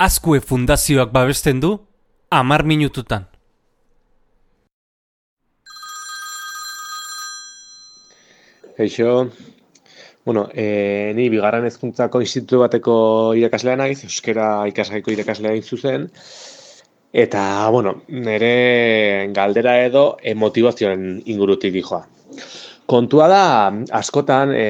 Azkue Fundazioak babesten du, amar minututan. Eixo, bueno, e, ni bigarren hezkuntzako institutu bateko irakaslea naiz, euskera ikasgaiko irakaslea zuzen, eta, bueno, nire galdera edo e, motivazioen ingurutik dijoa. Kontua da, askotan, e,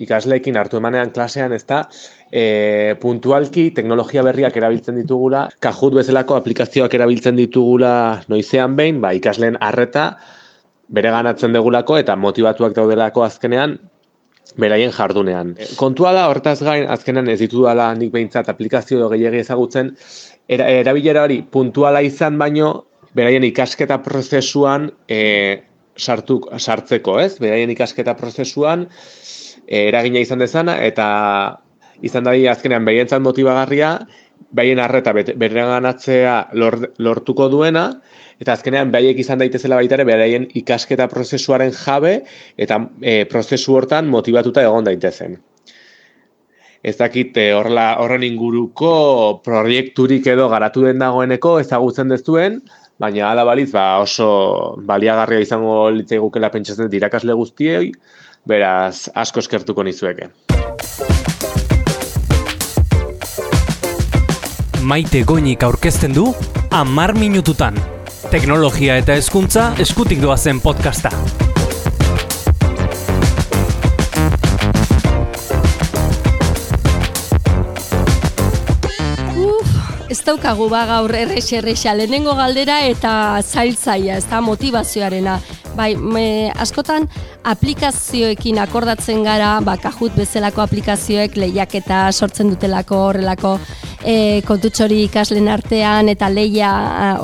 ikasleekin hartu emanean klasean, ez da, e, puntualki teknologia berriak erabiltzen ditugula, kajut bezalako aplikazioak erabiltzen ditugula noizean behin, ba, ikasleen arreta, bere ganatzen degulako eta motivatuak daudelako azkenean beraien jardunean. Kontua da, hortaz gain, azkenean ez ditu dala nik behintzat aplikazio gehiagi ezagutzen, era, erabilera hori puntuala izan baino, beraien ikasketa prozesuan e, sartu, sartzeko, ez? Beraien ikasketa prozesuan eragina izan dezana, eta izan da azkenean behientzat motibagarria, behien arreta bere ganatzea lortuko duena, eta azkenean behaiek izan daitezela baita ere beraien ikasketa prozesuaren jabe eta e, prozesu hortan motivatuta egon daitezen. Ez dakit e, horren inguruko proiekturik edo garatu den dagoeneko ezagutzen dezuen, baina ala baliz ba oso baliagarria izango litzai gukela pentsatzen dirakasle guztiei, beraz asko eskertuko nizueke. Maite goinik aurkezten du, amar minututan teknologia eta hezkuntza eskutik doazen podcasta. Ez daukagu ba gaur errex errexa lehenengo galdera eta zailtzaia, ez da motivazioarena. Bai, me, askotan aplikazioekin akordatzen gara, ba, kajut bezalako aplikazioek lehiak eta sortzen dutelako horrelako e, kontutxori ikaslen artean eta leia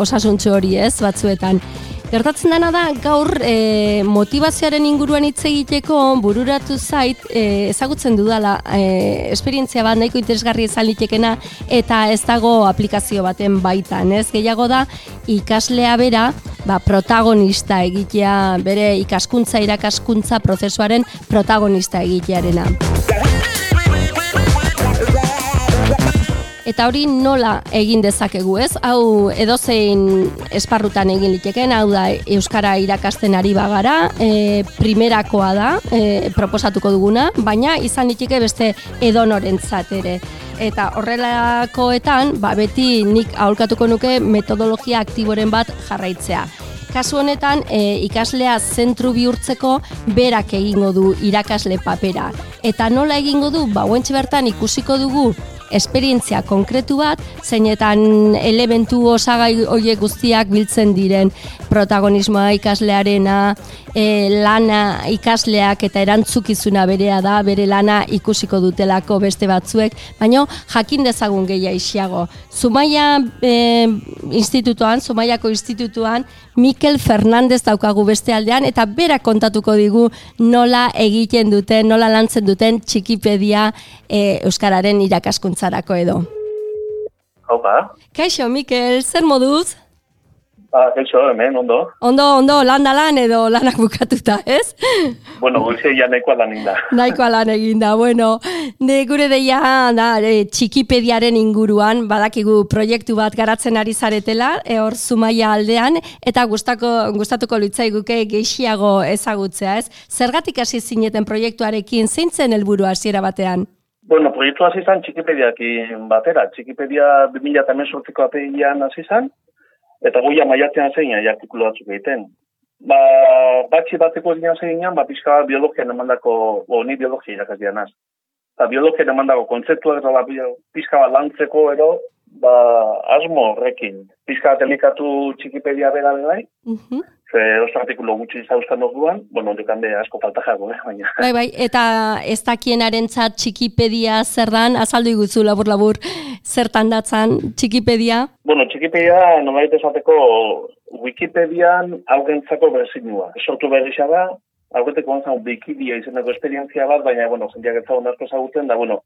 osasuntxo hori ez batzuetan. Gertatzen dena da, gaur e, motivazioaren inguruan hitz egiteko bururatu zait e, ezagutzen dudala e, esperientzia bat nahiko interesgarri izan litekena eta ez dago aplikazio baten baitan, ez? Gehiago da ikaslea bera, ba, protagonista egitea, bere ikaskuntza irakaskuntza prozesuaren protagonista egitearena. Eta hori nola egin dezakegu, ez? Hau edozein esparrutan egin liteken, hau da euskara irakasten ari bagara, e, primerakoa da, e, proposatuko duguna, baina izan liteke beste edonorentzat ere. Eta horrelakoetan, ba, beti nik aholkatuko nuke metodologia aktiboren bat jarraitzea. Kasu honetan, e, ikaslea zentru bihurtzeko berak egingo du irakasle papera. Eta nola egingo du, ba, bertan ikusiko dugu esperientzia konkretu bat, zeinetan elementu osagai horiek guztiak biltzen diren protagonismoa ikaslearena, e, lana ikasleak eta erantzukizuna berea da, bere lana ikusiko dutelako beste batzuek, baina jakin dezagun gehia isiago. Zumaia e, institutuan, Zumaiako institutuan, Mikel Fernandez daukagu beste aldean, eta bera kontatuko digu nola egiten duten, nola lantzen duten txikipedia e, Euskararen irakaskuntzarako edo. Haupa. Kaixo, Mikel, zer moduz? Ba, kaixo, hemen, ondo. Ondo, ondo, lan da lan edo lanak bukatuta, ez? Bueno, goizia ja nahikoa lan inda. nahikoa lan eginda, bueno. De gure deia, da, e, txikipediaren inguruan, badakigu proiektu bat garatzen ari zaretela, e, hor zumaia aldean, eta gustako, gustatuko litzaiguke gehiago ezagutzea, ez? Zergatik hasi zineten proiektuarekin, zein zen helburu hasiera batean? Bueno, proiektu hasi zan txikipediakin batera. Txikipedia 2018ko apeian hasi zan, eta goia maiatzen zein artikulu batzuk egiten. Ba, batxi bateko egin zein ba, pixka biologian emandako, o, ni biologia irakazia naz. Eta biologian emandako kontzeptua eta ba, pixka bat lantzeko ero, ba, asmo horrekin. Pixka delikatu txikipedia bera bai, uh Ze oso artikulo gutxi zauztan orduan, bueno, hande asko falta jago, eh, baina. Bai, bai, eta ez dakienaren txat txikipedia zer dan, azaldu iguzu labur-labur, zertan datzan txikipedia? Bueno, txikipedia, nolait esateko, Wikipedian augentzako berzinua. Sortu berri da, aurreteko anzan Wikipedia izaneko esperientzia bat, baina, bueno, zendiak ez asko zagutzen, da, bueno,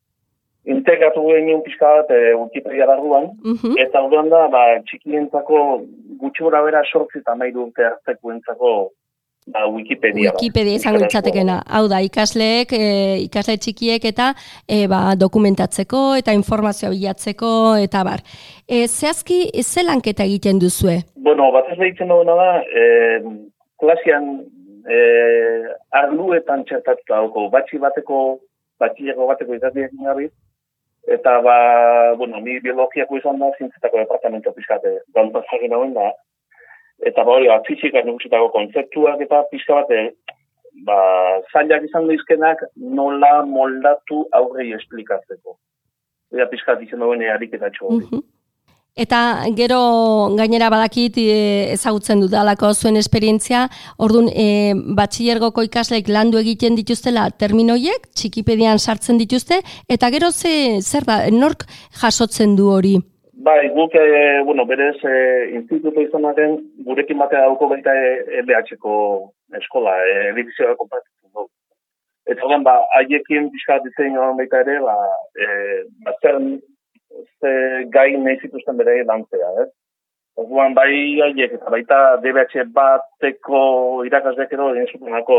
integratu genuen pixka bat e, Wikipedia barruan, uh eta orduan da, ba, txikientzako gutxi gora bera sortzi eta nahi urte hartzeko ba, Wikipedia. Wikipedia izango litzatekena. Hau da, ikasleek, e, ikasle txikiek eta e, ba, dokumentatzeko eta informazioa bilatzeko eta bar. E, zehazki, ze lanketa egiten duzue? Bueno, bat ez behitzen duena da, eh, klasian eh, arluetan txertatuta dauko, batxi bateko, batxileko bateko gabe, eta ba, bueno, ni biologiako izan da, zintzetako departamento pizkate, galduta zagin hauen da, eta ba hori, ba, fizika nagusitako kontzeptuak eta pizka bat, eh, ba, zailak izan daizkenak nola moldatu aurrei esplikatzeko. Eta pizkat izan duen ariketatxo hori. Mhm. Eta gero gainera badakit e, ezagutzen dudalako zuen esperientzia, orduan e, batxillergoko ikasleek landu egiten dituztela terminoiek, txikipedian sartzen dituzte, eta gero ze, zer da, nork jasotzen du hori? Bai, guk, e, bueno, berez, e, instituto izanaren gurekin batea dauko baita e, LH-ko eskola, e, edizioa konpartitzen dugu. Eta ba, haiekin pixka diseinioan baita ere, ba, e, ba zer, ze gai nahi zituzten bere lantzea, ez? Orduan, bai haiek eta baita DBH bateko irakasleak edo egin zutenako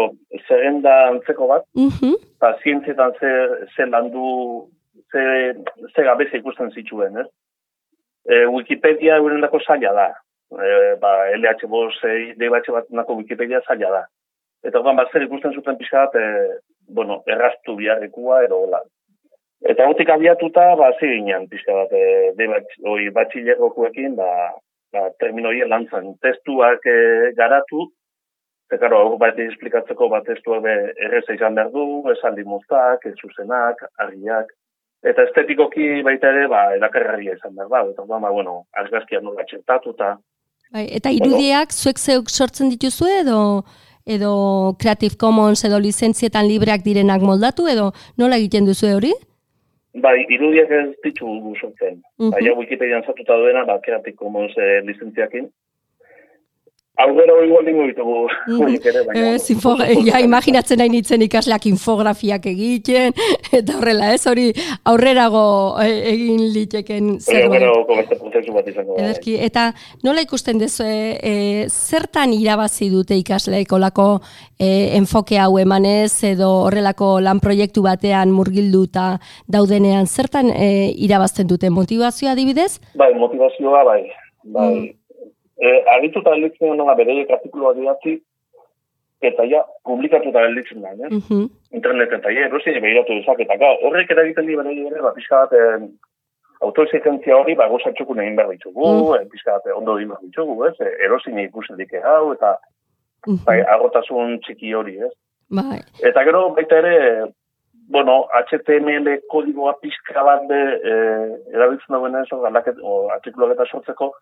zerrenda antzeko bat, Mhm. eta zientzietan ze, ze landu, ze, ze gabeza ikusten zituen, ez? E, Wikipedia euren dako zaila da. E, ba, LH boz, e, DBH bat nako Wikipedia zaila da. Eta orduan, bat zer ikusten zuten pixka bat, e, bueno, erraztu biharrekua, edo hola. Eta gotik abiatuta, ba, ziginen pixka bat, e, DBH, oi, batxilerrokuekin, ba, ba, terminoien lantzan, testuak e, garatu, Eta, karo, hau bat esplikatzeko bat testuak be erreza izan behar du, esaldi moztak, ez zuzenak, argiak. Eta estetikoki baita ere, ba, erakargarria izan behar da. Eta, ba, ba, bueno, argazkia nola txertatu eta Bai, eta irudiak zuek zeuk sortzen dituzue edo edo Creative Commons edo lizentzietan libreak direnak moldatu edo nola egiten duzu hori? Bai, irudiak ez ditugu sortzen. Mhm. Bai, hau Wikipedian sartuta duena, ba, Creative Commons eh, lizentziakin. Aurrera igual dingo ditugu, Mhm. horiek ere, baina... Ez, info, ja, imaginatzen nahi nintzen ikasleak infografiak egiten, eta horrela, ez, hori aurrerago eh, egin liteken Hori zerbait. prozesu bat izango. Ederki, eta nola ikusten duzu, e, zertan irabazi dute ikasleek olako e, enfoke hau emanez, edo horrelako lan proiektu batean murgilduta daudenean, zertan e, irabazten dute motivazioa adibidez? Bai, motivazioa, bai. bai. Mm. E, argituta gelditzen nola bereiek artikuluak idatzi, eta ja, publikatuta gelditzen da, eh? Mhm. Interneten eta ja, erosi behiratu dezak, eta ga, horrek eragiten di berei ere, ba, pixka bat, eh, autoexigentzia hori, ba, gozatxukun egin behar ditugu, Mm. mm. pixka bat, ondo egin behar ditugu, ez? E, erosin ikuselik hau, eta Mhm. bai, agotasun txiki hori, ez? Bai. Eta gero, baita ere, bueno, HTML kodigoa pixka bat de, eh, erabiltzen dagoen ez, artikuluak eta sortzeko,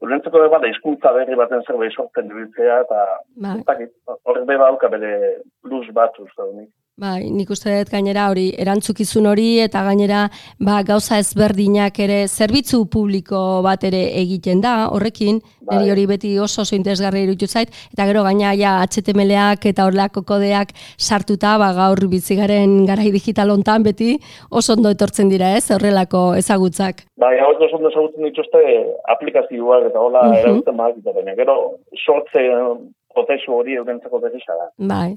Urentzeko bat, hizkuntza berri baten zerbait sortzen dibiltzea, eta dakit, horrek be bauka bere plus bat uste. Bai, nik uste dut gainera hori erantzukizun hori eta gainera ba, gauza ezberdinak ere zerbitzu publiko bat ere egiten da horrekin, Bai. niri hori beti oso oso interesgarri iruditu zait eta gero gaina ja HTMLak eta horrelako kodeak sartuta ba, gaur bizigaren garai digital hontan beti oso ondo etortzen dira, ez? Horrelako ezagutzak. Bai, hau oso ondo ezagutzen dituzte aplikazioak eta hola Mhm. erabiltzen badakite, baina gero sortze prozesu hori eurentzako berrisa da. Bai.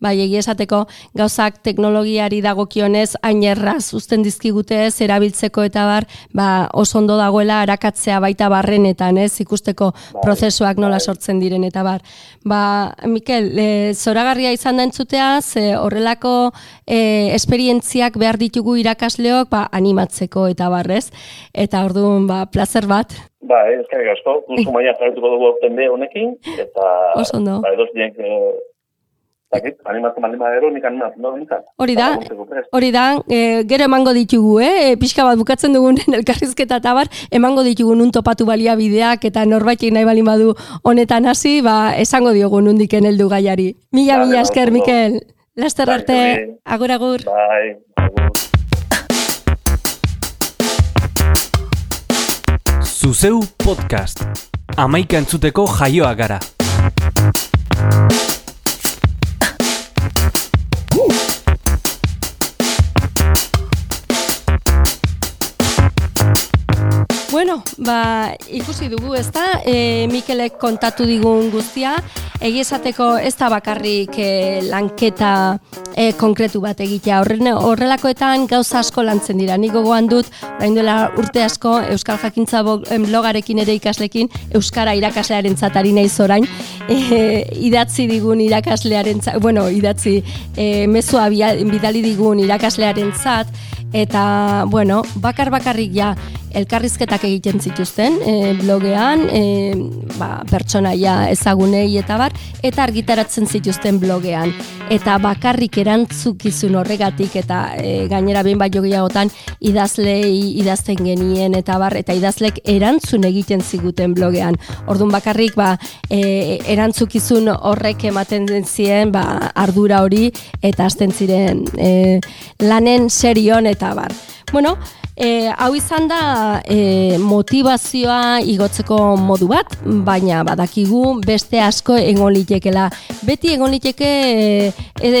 Bai, egia esateko gauzak teknologiari dagokionez hain erraz uzten dizkigute ez erabiltzeko eta bar, ba, oso ondo dagoela arakatzea baita barrenetan, ez, ikusteko Bai, prozesuak nola bai. sortzen diren eta bar. Ba, Mikel, e, zoragarria izan da entzutea, ze horrelako e, esperientziak behar ditugu irakasleok ba, animatzeko eta barrez. Eta orduan, ba, placer bat. Ba, ez eskerrik asko, kursu maia jarrituko dugu aurten be honekin, eta Oso ondo. ba, edos dienk, dakit, animatzen baldin badero, nik animatzen da bintzat. Hori da. Hori da, e, gero emango ditugu, eh? E, pixka bat bukatzen dugun elkarrizketa eta bar, emango ditugu nun topatu baliabideak eta norbaitek nahi balin badu honetan hasi, ba, esango diogu nundiken heldu gaiari. Mila, mila esker. Mikel. Laster arte, agur, agur. Bai, agur. Zuzeu podcast. Amaika entzuteko jaioa gara. Bueno, ba, ikusi dugu, ez da, e, Mikelek kontatu digun guztia, egizateko ez da bakarrik e, lanketa e, konkretu bat egitea. Horren, horrelakoetan gauza asko lantzen dira. Niko gogoan dut, orain duela urte asko, Euskal Jakintza blogarekin ere ikaslekin, Euskara irakaslearen zatari nahi zorain, e, idatzi digun irakaslearen bueno, idatzi, e, mezua bidali digun irakaslearen zat, eta, bueno, bakar bakarrik ja, elkarrizketak egiten zituzten e, blogean, e, ba, pertsonaia ezagunei eta bar, eta argitaratzen zituzten blogean. Eta bakarrik erantzukizun horregatik eta e, gainera behin bat jogiagotan idazlei idazten genien eta bar, eta idazlek erantzun egiten ziguten blogean. Orduan bakarrik ba, e, erantzukizun horrek ematen zien ba, ardura hori eta hasten ziren e, lanen serion eta bar. Bueno, E, hau izan da e, motivazioa igotzeko modu bat, baina badakigu beste asko egon litekela. Beti egon liteke e,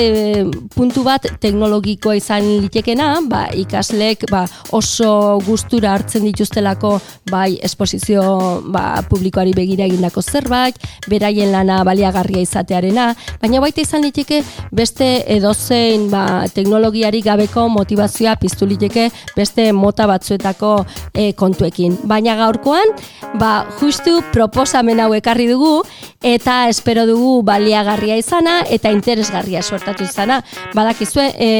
puntu bat teknologikoa izan litekena, ba, ikaslek ba, oso gustura hartzen dituztelako bai esposizio ba, publikoari begira egindako zerbait, beraien lana baliagarria izatearena, baina baita izan liteke beste edozein ba, teknologiari gabeko motivazioa piztu liteke beste mota batzuetako e, kontuekin. Baina gaurkoan, ba, justu proposamen hau ekarri dugu eta espero dugu baliagarria izana eta interesgarria suertatu izana. Badakizue, e,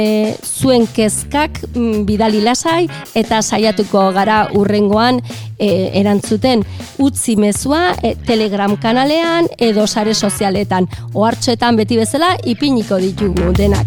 zuen kezkak mm, bidali lasai eta saiatuko gara urrengoan e, erantzuten utzi mezua e, telegram kanalean edo sare sozialetan. Ohartxoetan beti bezala ipiniko ditugu denak.